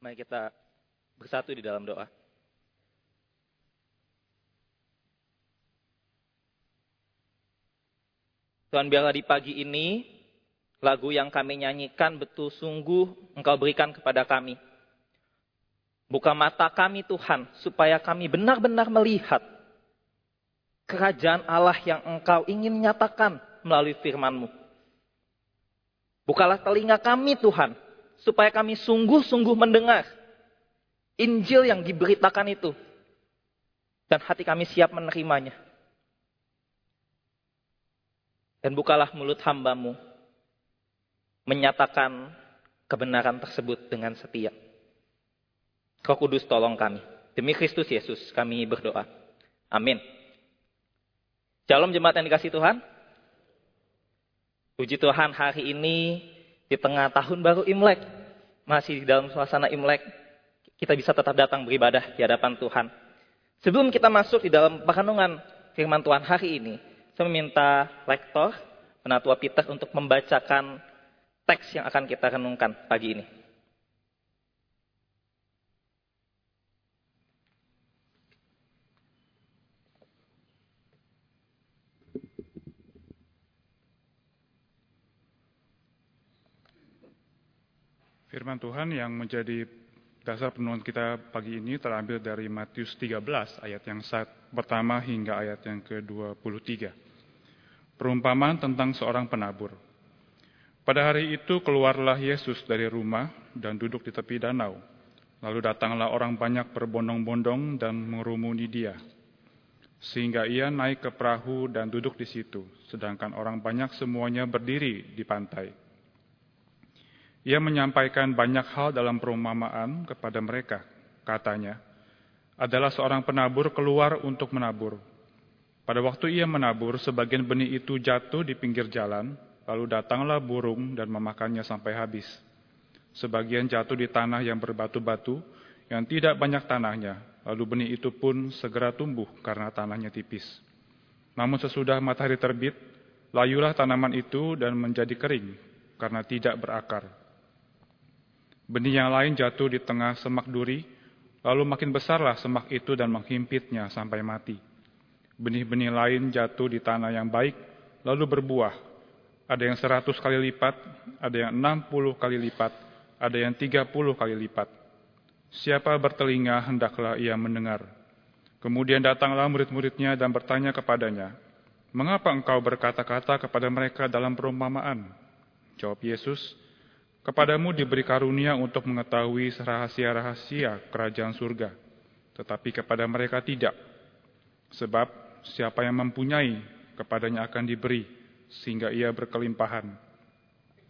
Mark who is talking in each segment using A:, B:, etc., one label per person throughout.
A: Mari kita bersatu di dalam doa. Tuhan biarlah di pagi ini lagu yang kami nyanyikan betul sungguh Engkau berikan kepada kami. Buka mata kami Tuhan supaya kami benar-benar melihat kerajaan Allah yang Engkau ingin nyatakan melalui firman-Mu. Bukalah telinga kami Tuhan supaya kami sungguh-sungguh mendengar Injil yang diberitakan itu dan hati kami siap menerimanya. Dan bukalah mulut hambamu menyatakan kebenaran tersebut dengan setia. Kau kudus tolong kami. Demi Kristus Yesus kami berdoa. Amin. Shalom jemaat yang dikasih Tuhan. Puji Tuhan hari ini di tengah tahun baru Imlek. Masih di dalam suasana Imlek. Kita bisa tetap datang beribadah di hadapan Tuhan. Sebelum kita masuk di dalam perenungan firman Tuhan hari ini. Saya meminta lektor, Penatua Peter untuk membacakan teks yang akan kita renungkan pagi ini.
B: Firman Tuhan yang menjadi dasar penuntut kita pagi ini terambil dari Matius 13 ayat yang pertama hingga ayat yang ke-23 perumpamaan tentang seorang penabur. Pada hari itu keluarlah Yesus dari rumah dan duduk di tepi danau. Lalu datanglah orang banyak berbondong-bondong dan mengerumuni dia. Sehingga ia naik ke perahu dan duduk di situ, sedangkan orang banyak semuanya berdiri di pantai. Ia menyampaikan banyak hal dalam perumpamaan kepada mereka. Katanya, adalah seorang penabur keluar untuk menabur. Pada waktu ia menabur, sebagian benih itu jatuh di pinggir jalan, lalu datanglah burung dan memakannya sampai habis. Sebagian jatuh di tanah yang berbatu-batu, yang tidak banyak tanahnya, lalu benih itu pun segera tumbuh karena tanahnya tipis. Namun sesudah matahari terbit, layulah tanaman itu dan menjadi kering karena tidak berakar. Benih yang lain jatuh di tengah semak duri, lalu makin besarlah semak itu dan menghimpitnya sampai mati benih-benih lain jatuh di tanah yang baik, lalu berbuah. Ada yang seratus kali lipat, ada yang enam puluh kali lipat, ada yang tiga puluh kali lipat. Siapa bertelinga, hendaklah ia mendengar. Kemudian datanglah murid-muridnya dan bertanya kepadanya, Mengapa engkau berkata-kata kepada mereka dalam perumpamaan? Jawab Yesus, Kepadamu diberi karunia untuk mengetahui rahasia-rahasia kerajaan surga, tetapi kepada mereka tidak. Sebab siapa yang mempunyai, kepadanya akan diberi, sehingga ia berkelimpahan.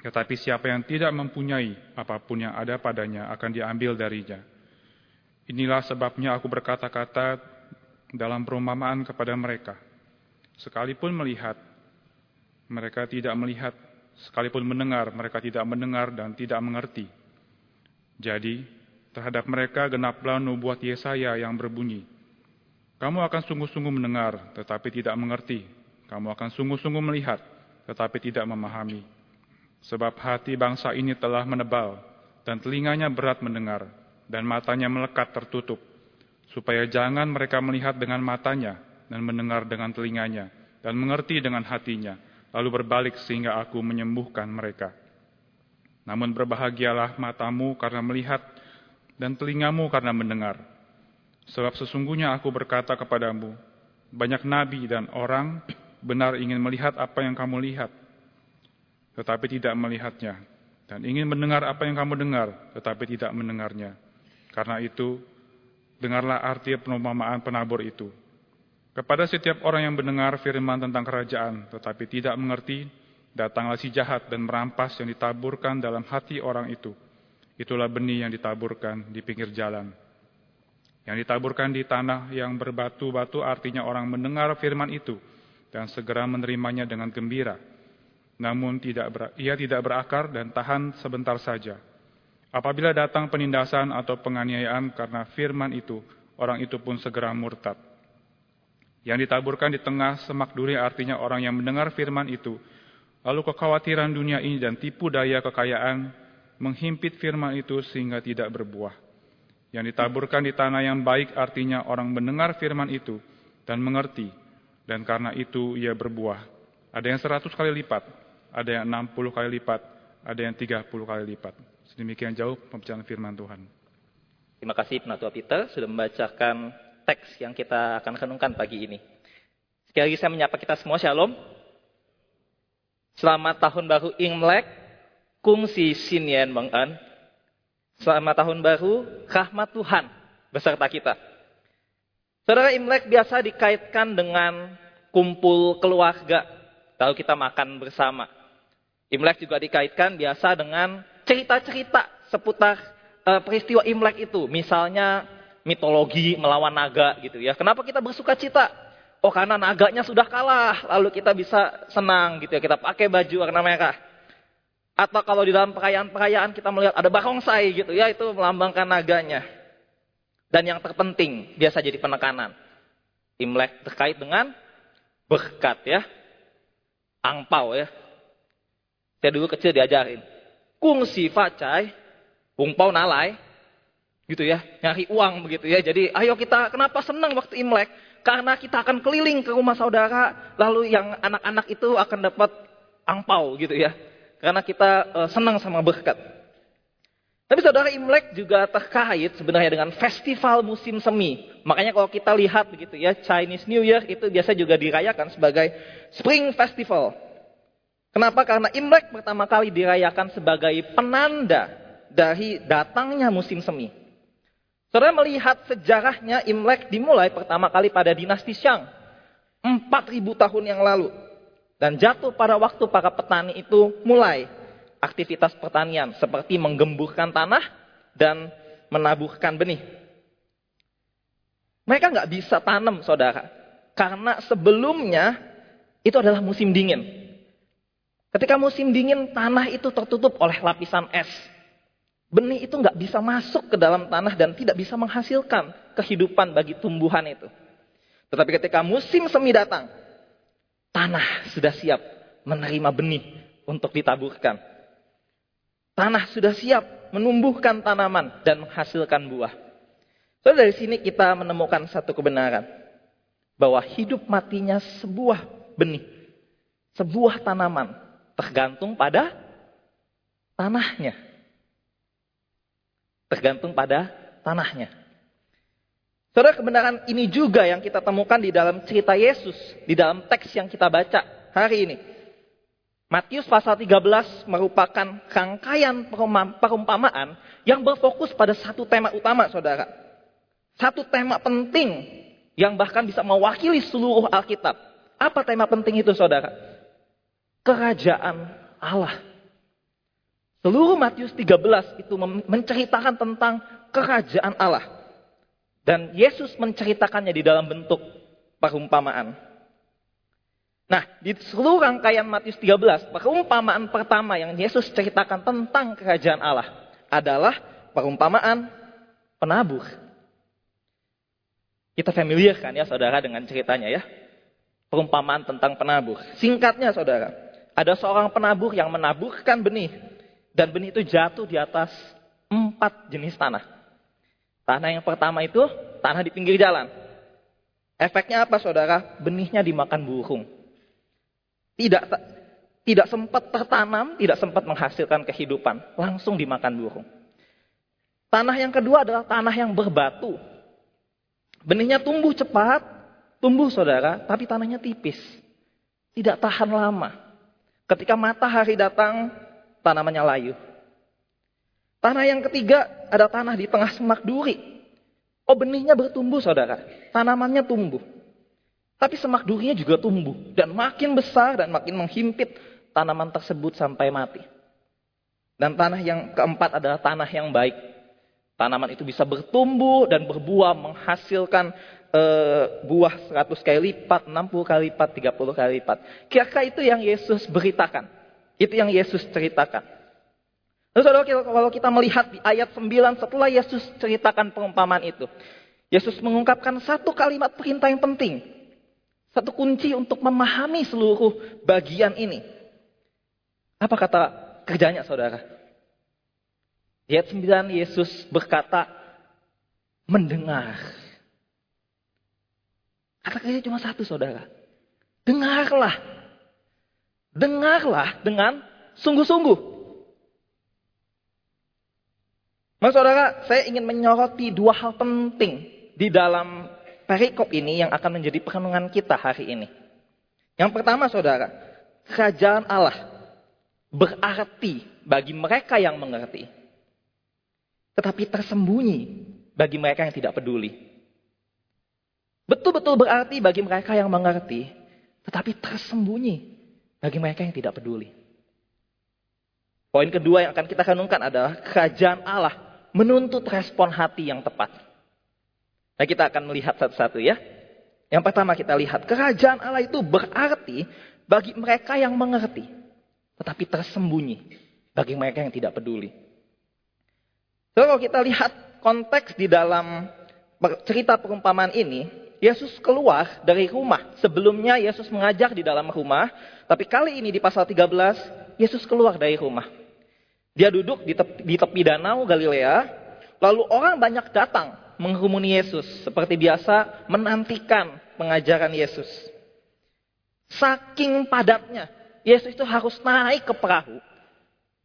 B: Tetapi siapa yang tidak mempunyai, apa pun yang ada padanya akan diambil darinya. Inilah sebabnya aku berkata-kata dalam perumpamaan kepada mereka. Sekalipun melihat, mereka tidak melihat. Sekalipun mendengar, mereka tidak mendengar dan tidak mengerti. Jadi, terhadap mereka genaplah nubuat Yesaya yang berbunyi, kamu akan sungguh-sungguh mendengar, tetapi tidak mengerti. Kamu akan sungguh-sungguh melihat, tetapi tidak memahami. Sebab hati bangsa ini telah menebal, dan telinganya berat mendengar, dan matanya melekat tertutup, supaya jangan mereka melihat dengan matanya, dan mendengar dengan telinganya, dan mengerti dengan hatinya, lalu berbalik sehingga aku menyembuhkan mereka. Namun berbahagialah matamu karena melihat, dan telingamu karena mendengar Sebab sesungguhnya aku berkata kepadamu, banyak nabi dan orang benar ingin melihat apa yang kamu lihat, tetapi tidak melihatnya. Dan ingin mendengar apa yang kamu dengar, tetapi tidak mendengarnya. Karena itu, dengarlah arti penumpamaan penabur itu. Kepada setiap orang yang mendengar firman tentang kerajaan, tetapi tidak mengerti, datanglah si jahat dan merampas yang ditaburkan dalam hati orang itu. Itulah benih yang ditaburkan di pinggir jalan. Yang ditaburkan di tanah yang berbatu-batu artinya orang mendengar firman itu dan segera menerimanya dengan gembira. Namun tidak ber, ia tidak berakar dan tahan sebentar saja. Apabila datang penindasan atau penganiayaan karena firman itu, orang itu pun segera murtad. Yang ditaburkan di tengah semak duri artinya orang yang mendengar firman itu, lalu kekhawatiran dunia ini dan tipu daya kekayaan menghimpit firman itu sehingga tidak berbuah. Yang ditaburkan di tanah yang baik artinya orang mendengar firman itu dan mengerti, dan karena itu ia berbuah. Ada yang seratus kali lipat, ada yang enam puluh kali lipat, ada yang tiga puluh kali lipat. Sedemikian jauh pembicaraan firman Tuhan.
A: Terima kasih Penatua Peter sudah membacakan teks yang kita akan renungkan pagi ini. Sekali lagi saya menyapa kita semua, Shalom. Selamat tahun baru Imlek, Kung Si Sin Yen Meng En. Selamat tahun baru, rahmat Tuhan beserta kita. Saudara Imlek biasa dikaitkan dengan kumpul keluarga, lalu kita makan bersama. Imlek juga dikaitkan biasa dengan cerita-cerita seputar uh, peristiwa Imlek itu. Misalnya mitologi melawan naga gitu ya. Kenapa kita bersuka cita? Oh karena naganya sudah kalah, lalu kita bisa senang gitu ya. Kita pakai baju warna merah. Atau kalau di dalam perayaan-perayaan kita melihat ada barongsai gitu ya, itu melambangkan naganya. Dan yang terpenting, biasa jadi penekanan. Imlek terkait dengan berkat ya. Angpau ya. Saya dulu kecil diajarin. Kung si facai, pau nalai. Gitu ya, nyari uang begitu ya. Jadi ayo kita, kenapa senang waktu Imlek? Karena kita akan keliling ke rumah saudara, lalu yang anak-anak itu akan dapat angpau gitu ya. Karena kita uh, senang sama berkat. Tapi saudara Imlek juga terkait sebenarnya dengan festival musim semi. Makanya kalau kita lihat begitu ya, Chinese New Year itu biasa juga dirayakan sebagai Spring Festival. Kenapa? Karena Imlek pertama kali dirayakan sebagai penanda dari datangnya musim semi. Saudara melihat sejarahnya Imlek dimulai pertama kali pada dinasti Shang. 4000 tahun yang lalu. Dan jatuh pada waktu para petani itu mulai aktivitas pertanian seperti menggemburkan tanah dan menabuhkan benih. Mereka nggak bisa tanam, saudara, karena sebelumnya itu adalah musim dingin. Ketika musim dingin, tanah itu tertutup oleh lapisan es. Benih itu nggak bisa masuk ke dalam tanah dan tidak bisa menghasilkan kehidupan bagi tumbuhan itu. Tetapi ketika musim semi datang, Tanah sudah siap menerima benih untuk ditaburkan. Tanah sudah siap menumbuhkan tanaman dan menghasilkan buah. So dari sini kita menemukan satu kebenaran. Bahwa hidup matinya sebuah benih. Sebuah tanaman. Tergantung pada tanahnya. Tergantung pada tanahnya. Saudara kebenaran ini juga yang kita temukan di dalam cerita Yesus, di dalam teks yang kita baca hari ini. Matius pasal 13 merupakan rangkaian perumpamaan yang berfokus pada satu tema utama, saudara. Satu tema penting yang bahkan bisa mewakili seluruh Alkitab. Apa tema penting itu, saudara? Kerajaan Allah. Seluruh Matius 13 itu menceritakan tentang kerajaan Allah. Dan Yesus menceritakannya di dalam bentuk perumpamaan. Nah, di seluruh rangkaian Matius 13, perumpamaan pertama yang Yesus ceritakan tentang kerajaan Allah adalah perumpamaan penabur. Kita familiar kan ya saudara dengan ceritanya ya. Perumpamaan tentang penabur. Singkatnya saudara, ada seorang penabur yang menaburkan benih. Dan benih itu jatuh di atas empat jenis tanah. Tanah yang pertama itu tanah di pinggir jalan. Efeknya apa saudara? Benihnya dimakan burung. Tidak tidak sempat tertanam, tidak sempat menghasilkan kehidupan. Langsung dimakan burung. Tanah yang kedua adalah tanah yang berbatu. Benihnya tumbuh cepat, tumbuh saudara, tapi tanahnya tipis. Tidak tahan lama. Ketika matahari datang, tanamannya layu. Tanah yang ketiga ada tanah di tengah semak duri. Oh benihnya bertumbuh saudara. Tanamannya tumbuh. Tapi semak durinya juga tumbuh. Dan makin besar dan makin menghimpit tanaman tersebut sampai mati. Dan tanah yang keempat adalah tanah yang baik. Tanaman itu bisa bertumbuh dan berbuah menghasilkan e, buah 100 kali lipat, 60 kali lipat, 30 kali lipat. Kira-kira itu yang Yesus beritakan. Itu yang Yesus ceritakan. Lalu saudara kalau kita melihat di ayat 9 setelah Yesus ceritakan perumpamaan itu. Yesus mengungkapkan satu kalimat perintah yang penting. Satu kunci untuk memahami seluruh bagian ini. Apa kata kerjanya saudara? Di ayat 9 Yesus berkata, mendengar. Kata kerja cuma satu saudara. Dengarlah. Dengarlah dengan sungguh-sungguh. Mas saudara, saya ingin menyoroti dua hal penting di dalam perikop ini yang akan menjadi perenungan kita hari ini. Yang pertama saudara, kerajaan Allah berarti bagi mereka yang mengerti. Tetapi tersembunyi bagi mereka yang tidak peduli. Betul-betul berarti bagi mereka yang mengerti, tetapi tersembunyi bagi mereka yang tidak peduli. Poin kedua yang akan kita renungkan adalah kerajaan Allah menuntut respon hati yang tepat. Nah kita akan melihat satu-satu ya. Yang pertama kita lihat, kerajaan Allah itu berarti bagi mereka yang mengerti. Tetapi tersembunyi bagi mereka yang tidak peduli. So, kalau kita lihat konteks di dalam cerita perumpamaan ini, Yesus keluar dari rumah. Sebelumnya Yesus mengajar di dalam rumah, tapi kali ini di pasal 13, Yesus keluar dari rumah. Dia duduk di tepi, di tepi danau Galilea, lalu orang banyak datang mengerumuni Yesus. Seperti biasa menantikan pengajaran Yesus. Saking padatnya, Yesus itu harus naik ke perahu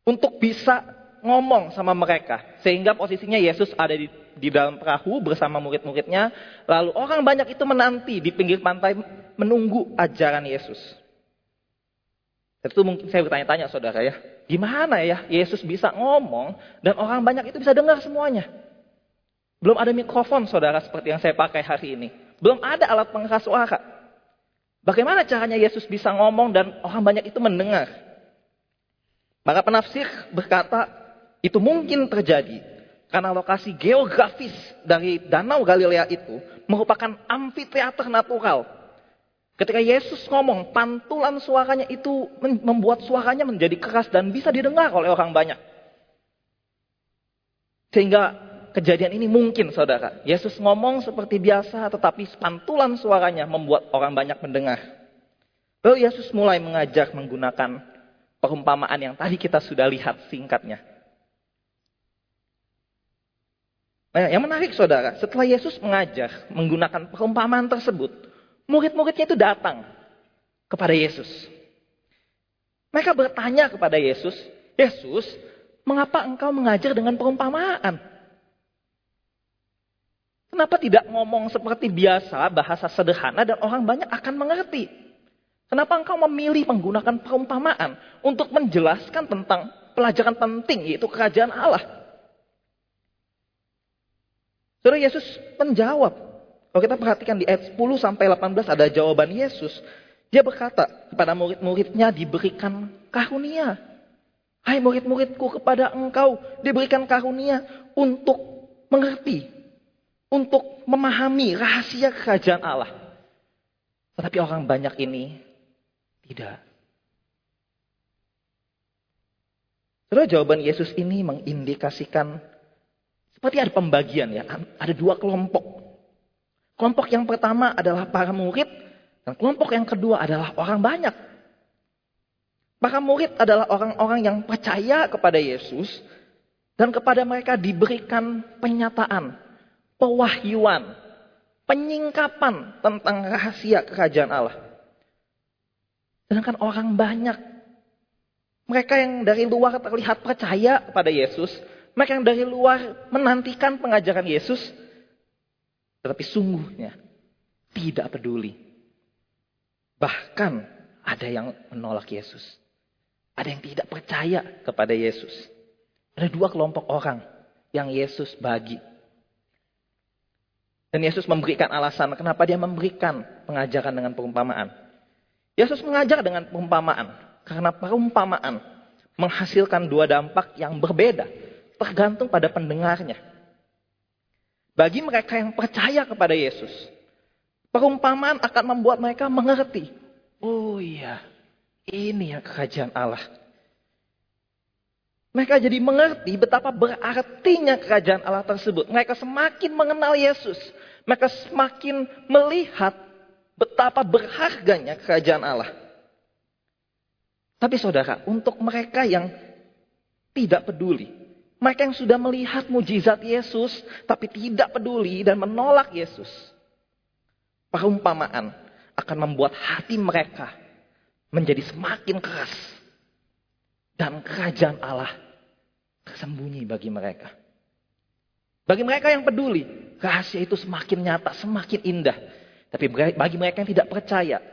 A: untuk bisa ngomong sama mereka. Sehingga posisinya Yesus ada di, di dalam perahu bersama murid-muridnya. Lalu orang banyak itu menanti di pinggir pantai menunggu ajaran Yesus. Itu mungkin saya bertanya-tanya saudara ya. Gimana ya Yesus bisa ngomong dan orang banyak itu bisa dengar semuanya. Belum ada mikrofon saudara seperti yang saya pakai hari ini. Belum ada alat pengeras suara. Bagaimana caranya Yesus bisa ngomong dan orang banyak itu mendengar? Maka penafsir berkata itu mungkin terjadi karena lokasi geografis dari Danau Galilea itu merupakan amfiteater natural Ketika Yesus ngomong, pantulan suaranya itu membuat suaranya menjadi keras dan bisa didengar oleh orang banyak. Sehingga kejadian ini mungkin saudara. Yesus ngomong seperti biasa tetapi pantulan suaranya membuat orang banyak mendengar. Lalu Yesus mulai mengajar menggunakan perumpamaan yang tadi kita sudah lihat singkatnya. Nah, yang menarik saudara, setelah Yesus mengajar menggunakan perumpamaan tersebut, Murid-muridnya itu datang kepada Yesus. Mereka bertanya kepada Yesus, Yesus, mengapa engkau mengajar dengan perumpamaan? Kenapa tidak ngomong seperti biasa, bahasa sederhana dan orang banyak akan mengerti? Kenapa engkau memilih menggunakan perumpamaan untuk menjelaskan tentang pelajaran penting yaitu kerajaan Allah? Saudara Yesus menjawab, kalau kita perhatikan di ayat 10 sampai 18 ada jawaban Yesus. Dia berkata kepada murid-muridnya diberikan karunia. Hai murid-muridku kepada engkau diberikan karunia untuk mengerti. Untuk memahami rahasia kerajaan Allah. Tetapi orang banyak ini tidak. Saudara jawaban Yesus ini mengindikasikan seperti ada pembagian ya. Ada dua kelompok Kelompok yang pertama adalah para murid, dan kelompok yang kedua adalah orang banyak. Para murid adalah orang-orang yang percaya kepada Yesus, dan kepada mereka diberikan penyataan, pewahyuan, penyingkapan tentang rahasia kerajaan Allah. Sedangkan orang banyak, mereka yang dari luar terlihat percaya kepada Yesus, mereka yang dari luar menantikan pengajaran Yesus, tetapi sungguhnya tidak peduli. Bahkan ada yang menolak Yesus. Ada yang tidak percaya kepada Yesus. Ada dua kelompok orang yang Yesus bagi. Dan Yesus memberikan alasan kenapa dia memberikan pengajaran dengan perumpamaan. Yesus mengajar dengan perumpamaan. Karena perumpamaan menghasilkan dua dampak yang berbeda. Tergantung pada pendengarnya. Bagi mereka yang percaya kepada Yesus, perumpamaan akan membuat mereka mengerti. Oh iya, ini yang kerajaan Allah. Mereka jadi mengerti betapa berartinya kerajaan Allah tersebut. Mereka semakin mengenal Yesus. Mereka semakin melihat betapa berharganya kerajaan Allah. Tapi saudara, untuk mereka yang tidak peduli, Mereka yang sudah melihat mujizat Yesus, tapi tidak peduli dan menolak Yesus. Perumpamaan akan membuat hati mereka menjadi semakin keras. Dan kerajaan Allah tersembunyi bagi mereka. Bagi mereka yang peduli, rahasia itu semakin nyata, semakin indah. Tapi bagi mereka yang tidak percaya,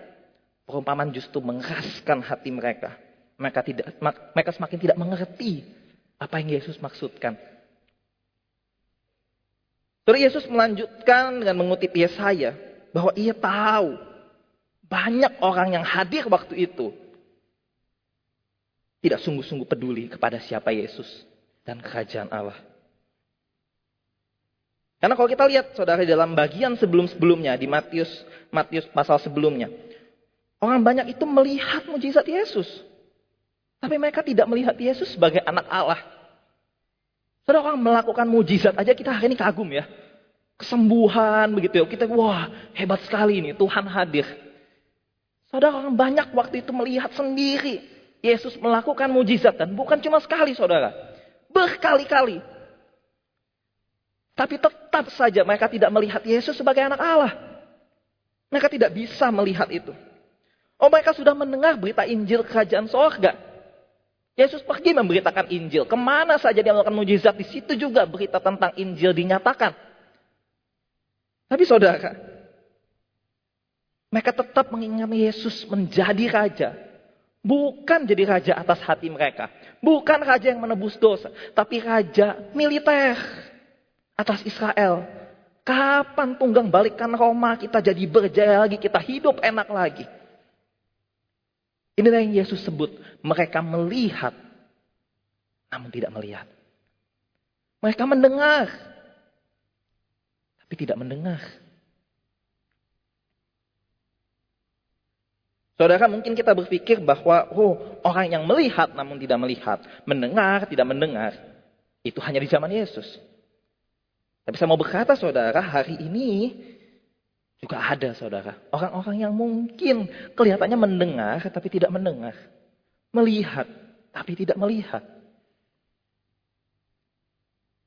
A: perumpamaan justru mengeraskan hati mereka. Mereka tidak mereka semakin tidak mengerti apa yang Yesus maksudkan. Terus Yesus melanjutkan dengan mengutip Yesaya bahwa ia tahu banyak orang yang hadir waktu itu tidak sungguh-sungguh peduli kepada siapa Yesus dan kerajaan Allah. Karena kalau kita lihat saudara dalam bagian sebelum-sebelumnya di Matius Matius pasal sebelumnya, orang banyak itu melihat mujizat Yesus. Tapi mereka tidak melihat Yesus sebagai anak Allah. Saudara orang melakukan mujizat aja kita hari ini kagum ya. Kesembuhan begitu ya. Kita wah hebat sekali ini Tuhan hadir. Saudara orang banyak waktu itu melihat sendiri Yesus melakukan mujizat dan bukan cuma sekali saudara. Berkali-kali. Tapi tetap saja mereka tidak melihat Yesus sebagai anak Allah. Mereka tidak bisa melihat itu. Oh mereka sudah mendengar berita Injil kerajaan sorga. Yesus pergi memberitakan Injil. Ke mana saja dia melakukan mujizat, di situ juga berita tentang Injil dinyatakan. Tapi saudara, mereka tetap mengingat Yesus menjadi raja. Bukan jadi raja atas hati mereka. Bukan raja yang menebus dosa. Tapi raja militer atas Israel. Kapan tunggang balikkan Roma kita jadi berjaya lagi. Kita hidup enak lagi. Inilah yang Yesus sebut. Mereka melihat, namun tidak melihat. Mereka mendengar, tapi tidak mendengar. Saudara, mungkin kita berpikir bahwa oh, orang yang melihat namun tidak melihat, mendengar tidak mendengar, itu hanya di zaman Yesus. Tapi saya mau berkata, saudara, hari ini juga ada saudara. Orang-orang yang mungkin kelihatannya mendengar tapi tidak mendengar. Melihat tapi tidak melihat.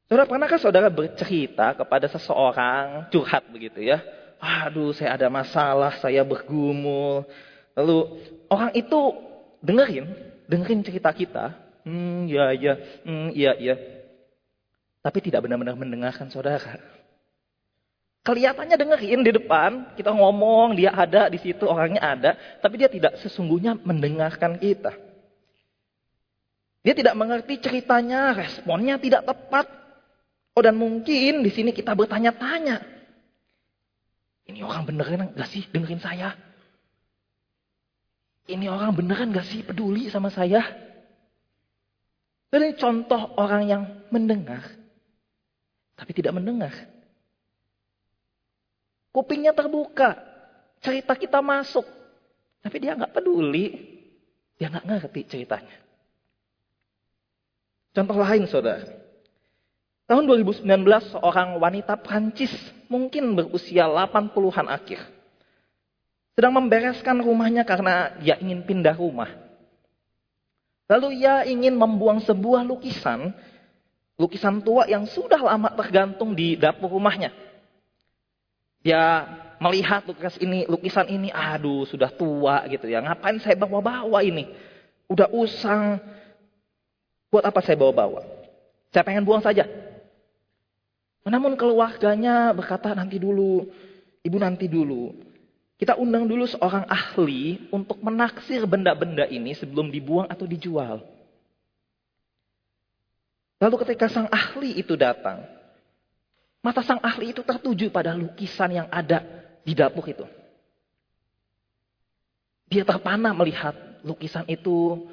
A: Saudara, pernahkah saudara bercerita kepada seseorang curhat begitu ya? Aduh, saya ada masalah, saya bergumul. Lalu orang itu dengerin, dengerin cerita kita. Hmm, ya, ya, hmm, iya, iya. Tapi tidak benar-benar mendengarkan saudara. Kelihatannya dengerin di depan, kita ngomong, dia ada di situ, orangnya ada, tapi dia tidak sesungguhnya mendengarkan kita. Dia tidak mengerti ceritanya, responnya tidak tepat. Oh dan mungkin di sini kita bertanya-tanya. Ini orang beneran gak sih dengerin saya? Ini orang beneran gak sih peduli sama saya? Ini contoh orang yang mendengar, tapi tidak mendengar. Kupingnya terbuka. Cerita kita masuk. Tapi dia nggak peduli. Dia nggak ngerti ceritanya. Contoh lain saudara. Tahun 2019 seorang wanita Prancis mungkin berusia 80-an akhir. Sedang membereskan rumahnya karena dia ingin pindah rumah. Lalu ia ingin membuang sebuah lukisan. Lukisan tua yang sudah lama tergantung di dapur rumahnya. Dia melihat lukisan ini, lukisan ini, aduh sudah tua gitu ya. Ngapain saya bawa-bawa ini? Udah usang. Buat apa saya bawa-bawa? Saya pengen buang saja. Namun keluarganya berkata nanti dulu, ibu nanti dulu. Kita undang dulu seorang ahli untuk menaksir benda-benda ini sebelum dibuang atau dijual. Lalu ketika sang ahli itu datang, Mata sang ahli itu tertuju pada lukisan yang ada di dapur itu. Dia terpana melihat lukisan itu.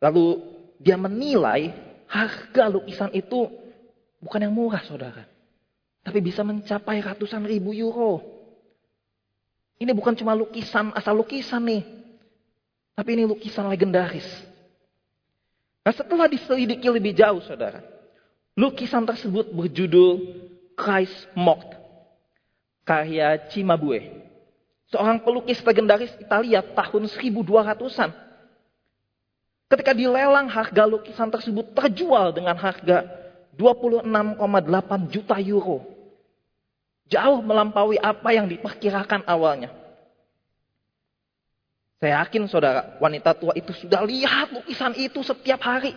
A: Lalu dia menilai harga lukisan itu bukan yang murah saudara. Tapi bisa mencapai ratusan ribu euro. Ini bukan cuma lukisan asal lukisan nih. Tapi ini lukisan legendaris. Nah setelah diselidiki lebih jauh saudara. Lukisan tersebut berjudul Christ Mocked, karya Cimabue. Seorang pelukis legendaris Italia tahun 1200-an. Ketika dilelang harga lukisan tersebut terjual dengan harga 26,8 juta euro. Jauh melampaui apa yang diperkirakan awalnya. Saya yakin saudara, wanita tua itu sudah lihat lukisan itu setiap hari.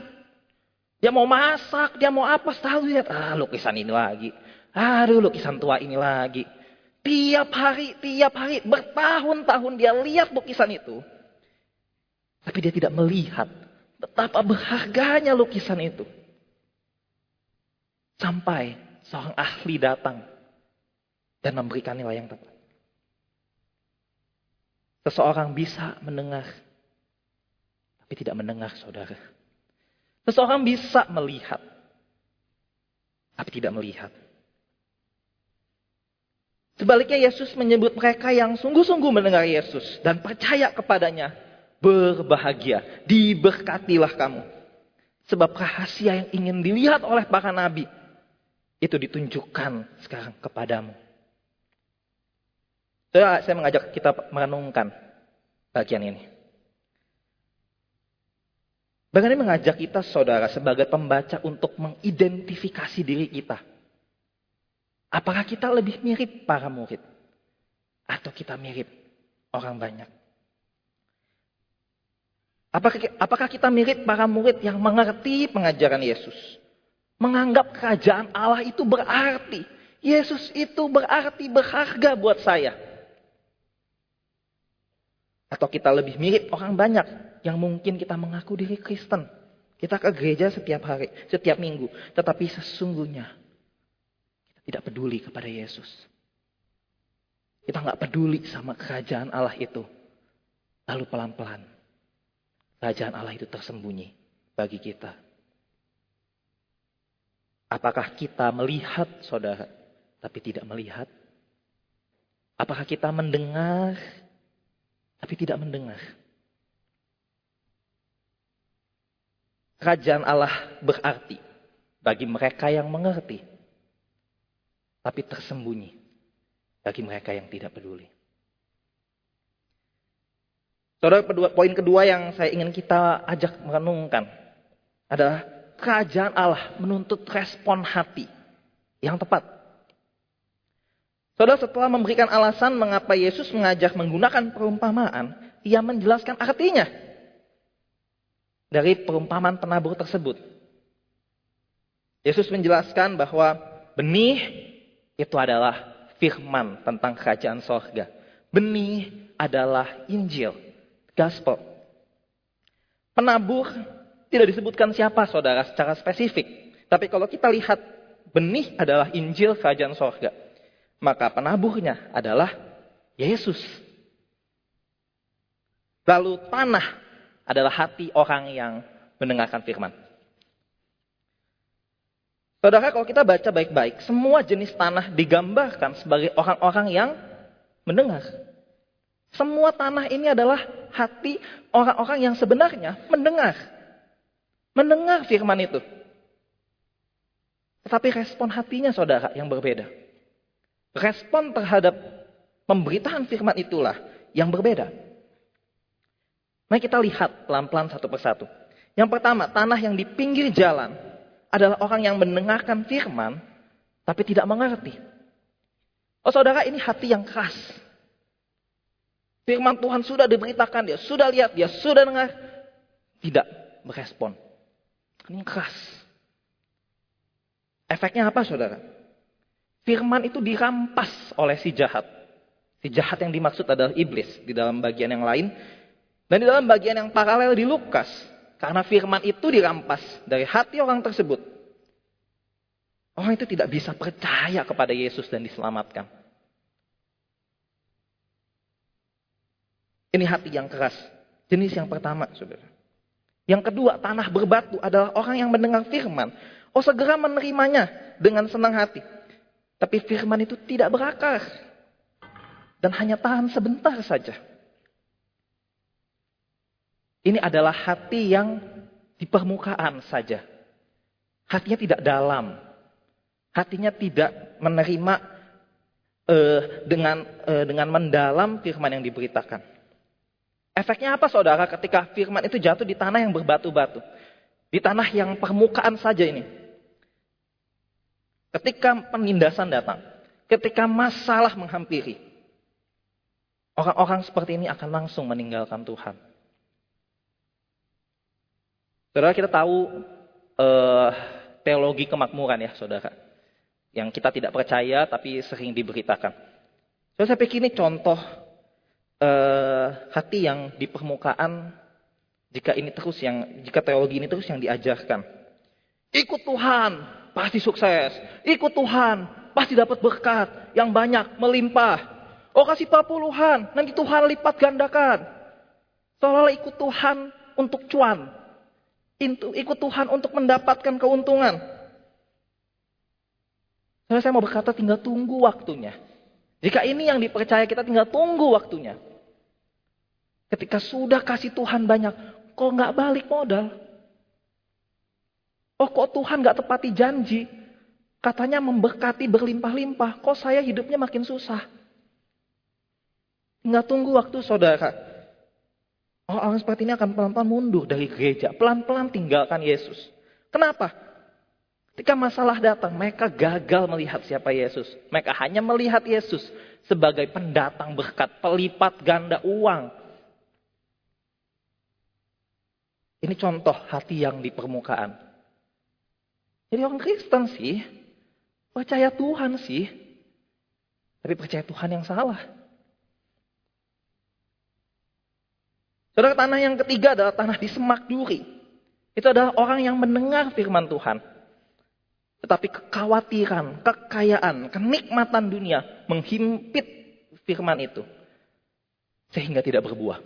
A: Dia mau masak, dia mau apa, selalu lihat. Ah, lukisan ini lagi. Aduh, lukisan tua ini lagi. Tiap hari, tiap hari, bertahun-tahun dia lihat lukisan itu. Tapi dia tidak melihat betapa berharganya lukisan itu. Sampai seorang ahli datang dan memberikan nilai yang tepat. Seseorang bisa mendengar, tapi tidak mendengar saudara. Seseorang bisa melihat, tapi tidak melihat. Sebaliknya Yesus menyebut mereka yang sungguh-sungguh mendengar Yesus dan percaya kepadanya. Berbahagia, diberkatilah kamu. Sebab rahasia yang ingin dilihat oleh para nabi itu ditunjukkan sekarang kepadamu. Saya, mengajak kita merenungkan bagian ini. Bagaimana mengajak kita saudara sebagai pembaca untuk mengidentifikasi diri kita. Apakah kita lebih mirip para murid? Atau kita mirip orang banyak? Apakah, kita mirip para murid yang mengerti pengajaran Yesus? Menganggap kerajaan Allah itu berarti. Yesus itu berarti berharga buat saya. Atau kita lebih mirip orang banyak yang mungkin kita mengaku diri Kristen. Kita ke gereja setiap hari, setiap minggu. Tetapi sesungguhnya tidak peduli kepada Yesus. Kita nggak peduli sama kerajaan Allah itu. Lalu pelan-pelan kerajaan Allah itu tersembunyi bagi kita. Apakah kita melihat saudara tapi tidak melihat? Apakah kita mendengar tapi tidak mendengar. Kerajaan Allah berarti bagi mereka yang mengerti, tapi tersembunyi bagi mereka yang tidak peduli. Saudara, poin kedua yang saya ingin kita ajak merenungkan adalah kerajaan Allah menuntut respon hati yang tepat. Saudara setelah memberikan alasan mengapa Yesus mengajak menggunakan perumpamaan, ia menjelaskan artinya dari perumpamaan penabur tersebut. Yesus menjelaskan bahwa benih itu adalah firman tentang kerajaan sorga. Benih adalah Injil, Gospel. Penabur tidak disebutkan siapa saudara secara spesifik. Tapi kalau kita lihat benih adalah Injil kerajaan sorga. Maka penabuhnya adalah Yesus. Lalu tanah adalah hati orang yang mendengarkan firman. Saudara, kalau kita baca baik-baik, semua jenis tanah digambarkan sebagai orang-orang yang mendengar. Semua tanah ini adalah hati orang-orang yang sebenarnya mendengar. Mendengar firman itu. Tetapi respon hatinya saudara yang berbeda. Respon terhadap pemberitaan firman itulah yang berbeda. Mari kita lihat pelan-pelan satu persatu. Yang pertama, tanah yang di pinggir jalan adalah orang yang mendengarkan firman tapi tidak mengerti. Oh saudara, ini hati yang keras. Firman Tuhan sudah diberitakan, dia sudah lihat, dia sudah dengar. Tidak merespon. Ini keras. Efeknya apa saudara? firman itu dirampas oleh si jahat. Si jahat yang dimaksud adalah iblis di dalam bagian yang lain. Dan di dalam bagian yang paralel di Lukas. Karena firman itu dirampas dari hati orang tersebut. Orang itu tidak bisa percaya kepada Yesus dan diselamatkan. Ini hati yang keras. Jenis yang pertama, saudara. Yang kedua, tanah berbatu adalah orang yang mendengar firman. Oh segera menerimanya dengan senang hati. Tapi firman itu tidak berakar. Dan hanya tahan sebentar saja. Ini adalah hati yang di permukaan saja. Hatinya tidak dalam. Hatinya tidak menerima uh, dengan uh, dengan mendalam firman yang diberitakan. Efeknya apa saudara ketika firman itu jatuh di tanah yang berbatu-batu? Di tanah yang permukaan saja ini. Ketika penindasan datang, ketika masalah menghampiri, orang-orang seperti ini akan langsung meninggalkan Tuhan. Saudara kita tahu uh, teologi kemakmuran ya saudara. Yang kita tidak percaya tapi sering diberitakan. So, saya pikir ini contoh uh, hati yang di permukaan jika ini terus yang jika teologi ini terus yang diajarkan. Ikut Tuhan, pasti sukses. Ikut Tuhan, pasti dapat berkat yang banyak, melimpah. Oh kasih puluhan, nanti Tuhan lipat gandakan. Seolah-olah ikut Tuhan untuk cuan. Ikut Tuhan untuk mendapatkan keuntungan. Saya mau berkata tinggal tunggu waktunya. Jika ini yang dipercaya kita tinggal tunggu waktunya. Ketika sudah kasih Tuhan banyak, kok nggak balik modal? Oh kok Tuhan nggak tepati janji? Katanya memberkati berlimpah-limpah. Kok saya hidupnya makin susah? Nggak tunggu waktu saudara. Orang-orang seperti ini akan pelan-pelan mundur dari gereja. Pelan-pelan tinggalkan Yesus. Kenapa? Ketika masalah datang, mereka gagal melihat siapa Yesus. Mereka hanya melihat Yesus sebagai pendatang berkat, pelipat ganda uang. Ini contoh hati yang di permukaan. Jadi orang Kristen sih, percaya Tuhan sih, tapi percaya Tuhan yang salah. Saudara, tanah yang ketiga adalah tanah di semak duri. Itu adalah orang yang mendengar firman Tuhan. Tetapi kekhawatiran, kekayaan, kenikmatan dunia menghimpit firman itu. Sehingga tidak berbuah.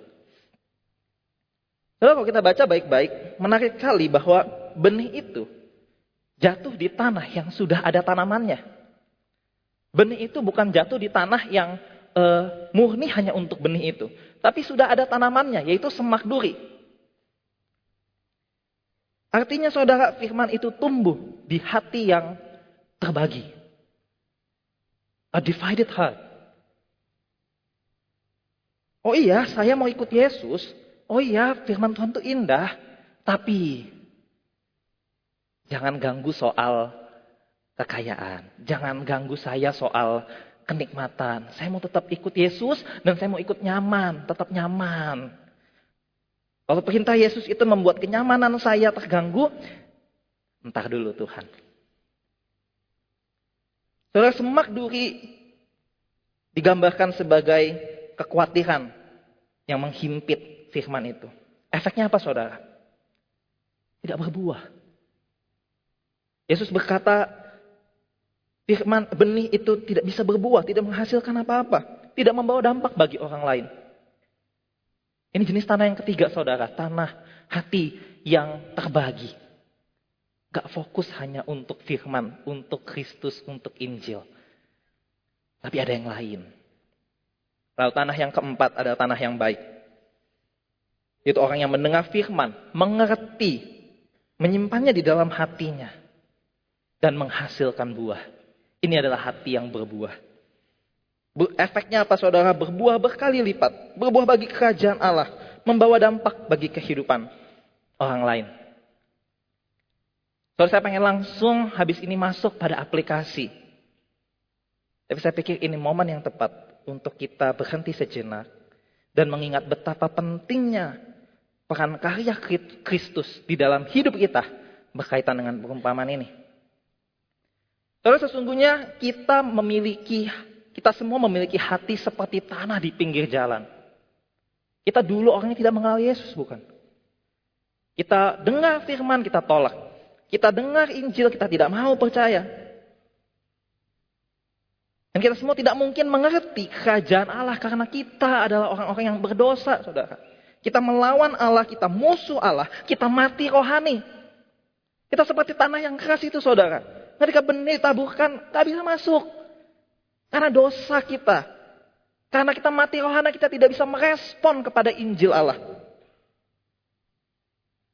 A: Lalu kalau kita baca baik-baik, menarik kali bahwa benih itu jatuh di tanah yang sudah ada tanamannya. Benih itu bukan jatuh di tanah yang uh, murni hanya untuk benih itu. Tapi sudah ada tanamannya, yaitu semak duri. Artinya saudara firman itu tumbuh di hati yang terbagi. A divided heart. Oh iya, saya mau ikut Yesus, Oh iya, firman Tuhan itu indah, tapi jangan ganggu soal kekayaan. Jangan ganggu saya soal kenikmatan. Saya mau tetap ikut Yesus dan saya mau ikut nyaman, tetap nyaman. Kalau perintah Yesus itu membuat kenyamanan saya terganggu, entah dulu Tuhan. Saudara semak duri digambarkan sebagai kekhawatiran yang menghimpit firman itu. Efeknya apa saudara? Tidak berbuah. Yesus berkata, firman benih itu tidak bisa berbuah, tidak menghasilkan apa-apa. Tidak membawa dampak bagi orang lain. Ini jenis tanah yang ketiga saudara, tanah hati yang terbagi. Gak fokus hanya untuk firman, untuk Kristus, untuk Injil. Tapi ada yang lain. Lalu tanah yang keempat adalah tanah yang baik. Itu orang yang mendengar firman, mengerti, menyimpannya di dalam hatinya, dan menghasilkan buah. Ini adalah hati yang berbuah. Efeknya apa saudara? Berbuah berkali lipat. Berbuah bagi kerajaan Allah. Membawa dampak bagi kehidupan orang lain. Saudara saya pengen langsung habis ini masuk pada aplikasi. Tapi saya pikir ini momen yang tepat untuk kita berhenti sejenak. Dan mengingat betapa pentingnya peran karya Kristus di dalam hidup kita berkaitan dengan perumpamaan ini. Terus sesungguhnya kita memiliki, kita semua memiliki hati seperti tanah di pinggir jalan. Kita dulu orangnya tidak mengenal Yesus, bukan? Kita dengar firman, kita tolak. Kita dengar Injil, kita tidak mau percaya. Dan kita semua tidak mungkin mengerti kerajaan Allah karena kita adalah orang-orang yang berdosa, saudara. Kita melawan Allah, kita musuh Allah, kita mati rohani. Kita seperti tanah yang keras itu saudara. Ketika benih taburkan, tak bisa masuk. Karena dosa kita. Karena kita mati rohani, kita tidak bisa merespon kepada Injil Allah.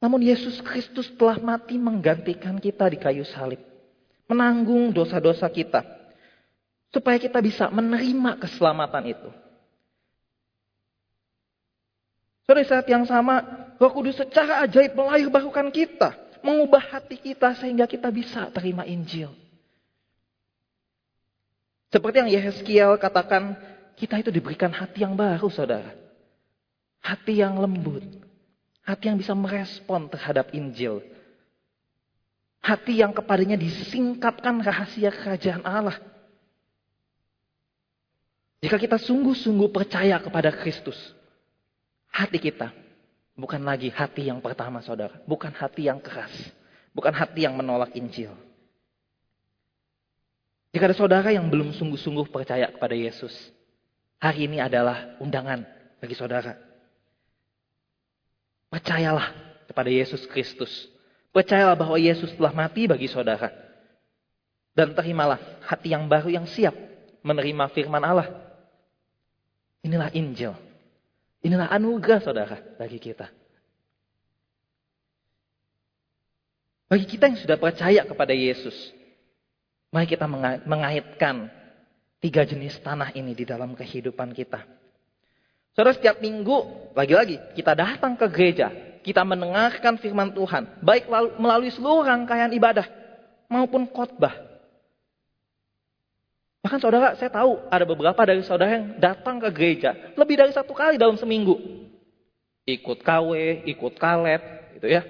A: Namun Yesus Kristus telah mati menggantikan kita di kayu salib. Menanggung dosa-dosa kita. Supaya kita bisa menerima keselamatan itu. Pada saat yang sama, Roh Kudus secara ajaib melahir barukan kita. Mengubah hati kita sehingga kita bisa terima Injil. Seperti yang Yehezkiel katakan, kita itu diberikan hati yang baru, saudara. Hati yang lembut. Hati yang bisa merespon terhadap Injil. Hati yang kepadanya disingkapkan rahasia kerajaan Allah. Jika kita sungguh-sungguh percaya kepada Kristus, hati kita bukan lagi hati yang pertama saudara. Bukan hati yang keras. Bukan hati yang menolak Injil. Jika ada saudara yang belum sungguh-sungguh percaya kepada Yesus, hari ini adalah undangan bagi saudara. Percayalah kepada Yesus Kristus. Percayalah bahwa Yesus telah mati bagi saudara. Dan terimalah hati yang baru yang siap menerima firman Allah. Inilah Injil. Inilah anugerah saudara bagi kita. Bagi kita yang sudah percaya kepada Yesus, mari kita mengaitkan tiga jenis tanah ini di dalam kehidupan kita. Saudara setiap minggu, lagi-lagi kita datang ke gereja, kita mendengarkan firman Tuhan, baik melalui seluruh rangkaian ibadah maupun khotbah. Bahkan saudara, saya tahu ada beberapa dari saudara yang datang ke gereja lebih dari satu kali dalam seminggu. Ikut KW, ikut kalet, gitu ya.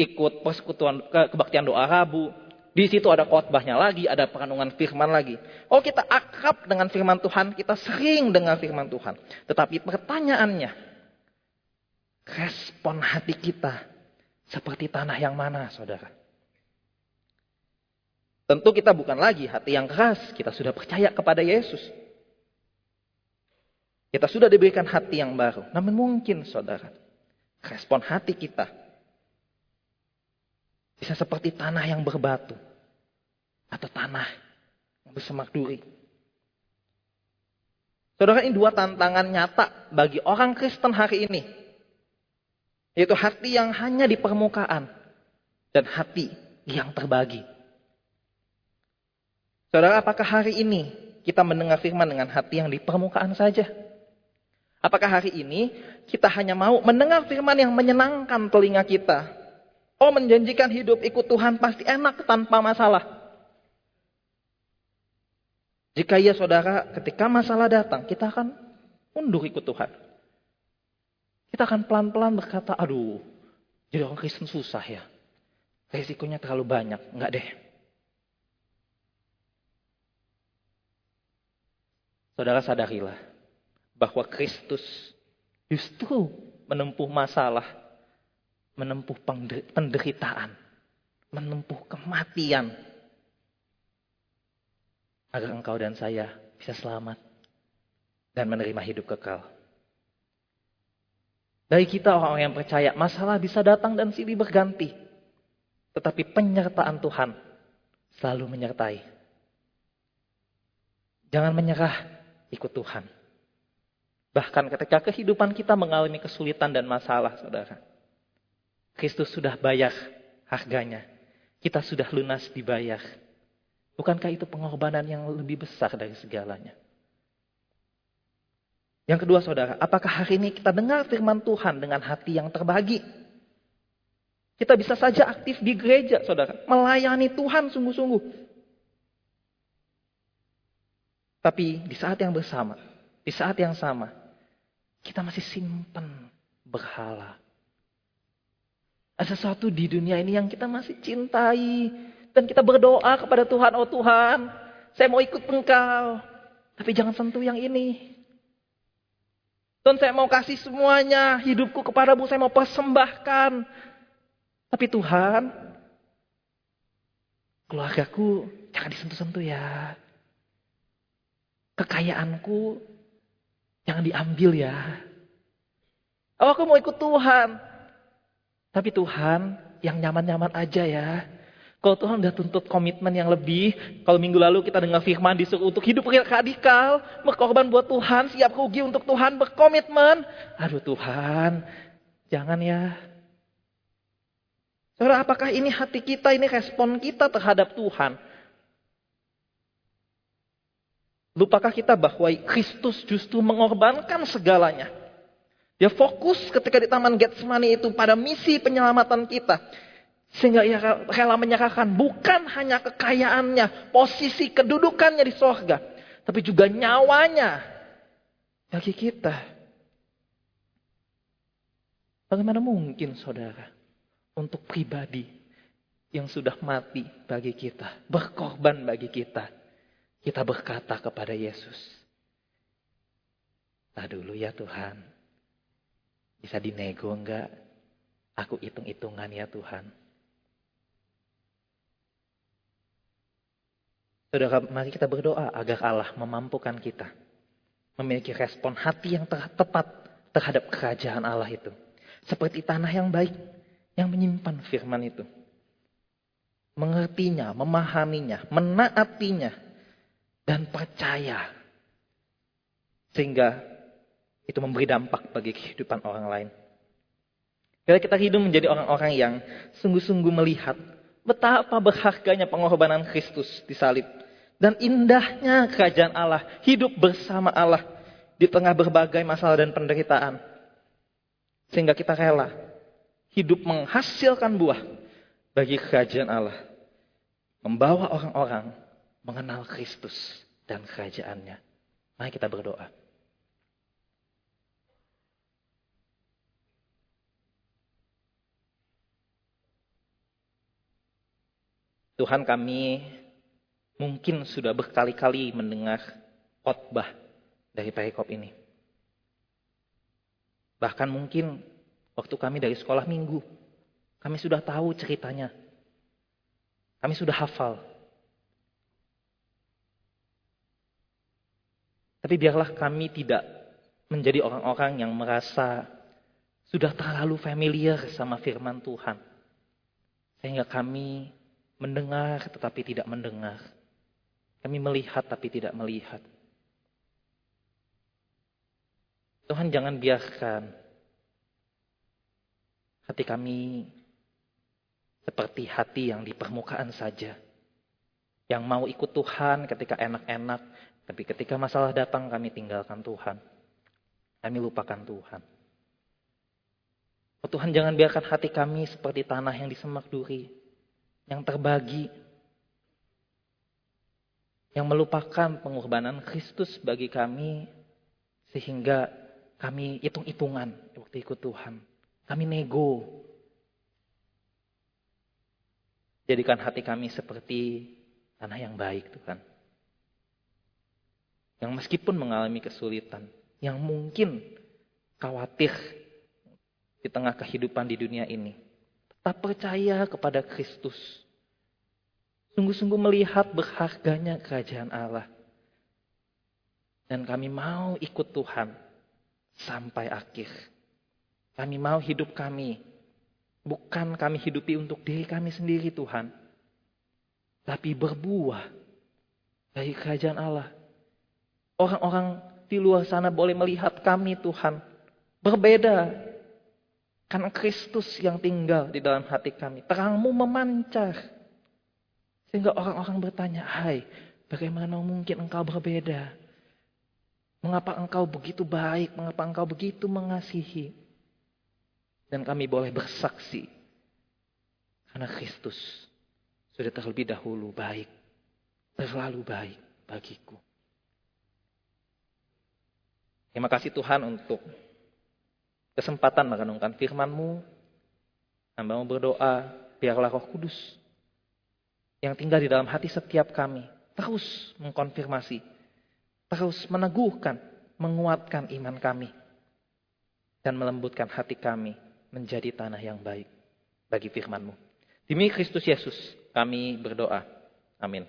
A: Ikut persekutuan ke, kebaktian doa Rabu. Di situ ada khotbahnya lagi, ada perenungan firman lagi. Oh kita akrab dengan firman Tuhan, kita sering dengar firman Tuhan. Tetapi pertanyaannya, respon hati kita seperti tanah yang mana saudara? Tentu kita bukan lagi hati yang keras, kita sudah percaya kepada Yesus. Kita sudah diberikan hati yang baru. Namun mungkin saudara, respon hati kita bisa seperti tanah yang berbatu. Atau tanah yang bersemak duri. Saudara ini dua tantangan nyata bagi orang Kristen hari ini. Yaitu hati yang hanya di permukaan. Dan hati yang terbagi. Saudara, apakah hari ini kita mendengar firman dengan hati yang di permukaan saja? Apakah hari ini kita hanya mau mendengar firman yang menyenangkan telinga kita? Oh menjanjikan hidup ikut Tuhan pasti enak tanpa masalah. Jika iya saudara, ketika masalah datang, kita akan mundur ikut Tuhan. Kita akan pelan-pelan berkata, aduh, jadi orang Kristen susah ya. Resikonya terlalu banyak. Enggak deh. Saudara sadarilah bahwa Kristus justru menempuh masalah, menempuh penderitaan, menempuh kematian agar engkau dan saya bisa selamat dan menerima hidup kekal. Dari kita orang-orang yang percaya, masalah bisa datang dan silih berganti. Tetapi penyertaan Tuhan selalu menyertai. Jangan menyerah ikut Tuhan. Bahkan ketika kehidupan kita mengalami kesulitan dan masalah, saudara. Kristus sudah bayar harganya. Kita sudah lunas dibayar. Bukankah itu pengorbanan yang lebih besar dari segalanya? Yang kedua saudara, apakah hari ini kita dengar firman Tuhan dengan hati yang terbagi? Kita bisa saja aktif di gereja saudara. Melayani Tuhan sungguh-sungguh. Tapi di saat yang bersama, di saat yang sama, kita masih simpan berhala. Ada sesuatu di dunia ini yang kita masih cintai. Dan kita berdoa kepada Tuhan, oh Tuhan, saya mau ikut engkau. Tapi jangan sentuh yang ini. Tuhan saya mau kasih semuanya, hidupku kepadamu saya mau persembahkan. Tapi Tuhan, keluargaku jangan disentuh-sentuh ya kekayaanku jangan diambil ya. Oh, aku mau ikut Tuhan. Tapi Tuhan yang nyaman-nyaman aja ya. Kalau Tuhan udah tuntut komitmen yang lebih, kalau minggu lalu kita dengar firman disuruh untuk hidup radikal, berkorban buat Tuhan, siap rugi untuk Tuhan, berkomitmen. Aduh Tuhan, jangan ya. Saudara, apakah ini hati kita, ini respon kita terhadap Tuhan? Lupakah kita bahwa Kristus justru mengorbankan segalanya. Dia fokus ketika di Taman Getsemani itu pada misi penyelamatan kita. Sehingga ia rela menyerahkan bukan hanya kekayaannya, posisi kedudukannya di sorga. tapi juga nyawanya bagi kita. Bagaimana mungkin saudara untuk pribadi yang sudah mati bagi kita, berkorban bagi kita, kita berkata kepada Yesus, "Tak dulu ya Tuhan, bisa dinego enggak? Aku hitung-hitungan ya Tuhan." Saudara, mari kita berdoa agar Allah memampukan kita memiliki respon hati yang tepat terhadap kerajaan Allah itu. Seperti tanah yang baik yang menyimpan firman itu. Mengertinya, memahaminya, menaatinya, dan percaya. Sehingga itu memberi dampak bagi kehidupan orang lain. Bila kita hidup menjadi orang-orang yang sungguh-sungguh melihat betapa berharganya pengorbanan Kristus di salib dan indahnya kerajaan Allah, hidup bersama Allah di tengah berbagai masalah dan penderitaan. Sehingga kita rela hidup menghasilkan buah bagi kerajaan Allah. Membawa orang-orang mengenal Kristus dan kerajaannya. Mari kita berdoa. Tuhan kami mungkin sudah berkali-kali mendengar khotbah dari perikop ini. Bahkan mungkin waktu kami dari sekolah minggu, kami sudah tahu ceritanya. Kami sudah hafal. Tapi biarlah kami tidak menjadi orang-orang yang merasa sudah terlalu familiar sama firman Tuhan. Sehingga kami mendengar tetapi tidak mendengar. Kami melihat tapi tidak melihat. Tuhan jangan biarkan hati kami seperti hati yang di permukaan saja. Yang mau ikut Tuhan ketika enak-enak, tapi ketika masalah datang kami tinggalkan Tuhan. Kami lupakan Tuhan. Oh Tuhan jangan biarkan hati kami seperti tanah yang disemak duri. Yang terbagi yang melupakan pengorbanan Kristus bagi kami sehingga kami hitung-hitungan waktu ikut Tuhan. Kami nego. Jadikan hati kami seperti tanah yang baik Tuhan. Yang meskipun mengalami kesulitan, yang mungkin khawatir di tengah kehidupan di dunia ini, tetap percaya kepada Kristus Sungguh-sungguh melihat berharganya kerajaan Allah. Dan kami mau ikut Tuhan sampai akhir. Kami mau hidup kami. Bukan kami hidupi untuk diri kami sendiri Tuhan. Tapi berbuah dari kerajaan Allah. Orang-orang di luar sana boleh melihat kami Tuhan. Berbeda. Karena Kristus yang tinggal di dalam hati kami. Terangmu memancar. Sehingga orang-orang bertanya, hai, bagaimana mungkin engkau berbeda? Mengapa engkau begitu baik? Mengapa engkau begitu mengasihi? Dan kami boleh bersaksi. Karena Kristus sudah terlebih dahulu baik. Terlalu baik bagiku. Terima kasih Tuhan untuk kesempatan merenungkan firman-Mu. Hamba mau berdoa, biarlah roh kudus yang tinggal di dalam hati setiap kami terus mengkonfirmasi, terus meneguhkan, menguatkan iman kami, dan melembutkan hati kami menjadi tanah yang baik bagi firman-Mu. Demi Kristus Yesus kami berdoa. Amin.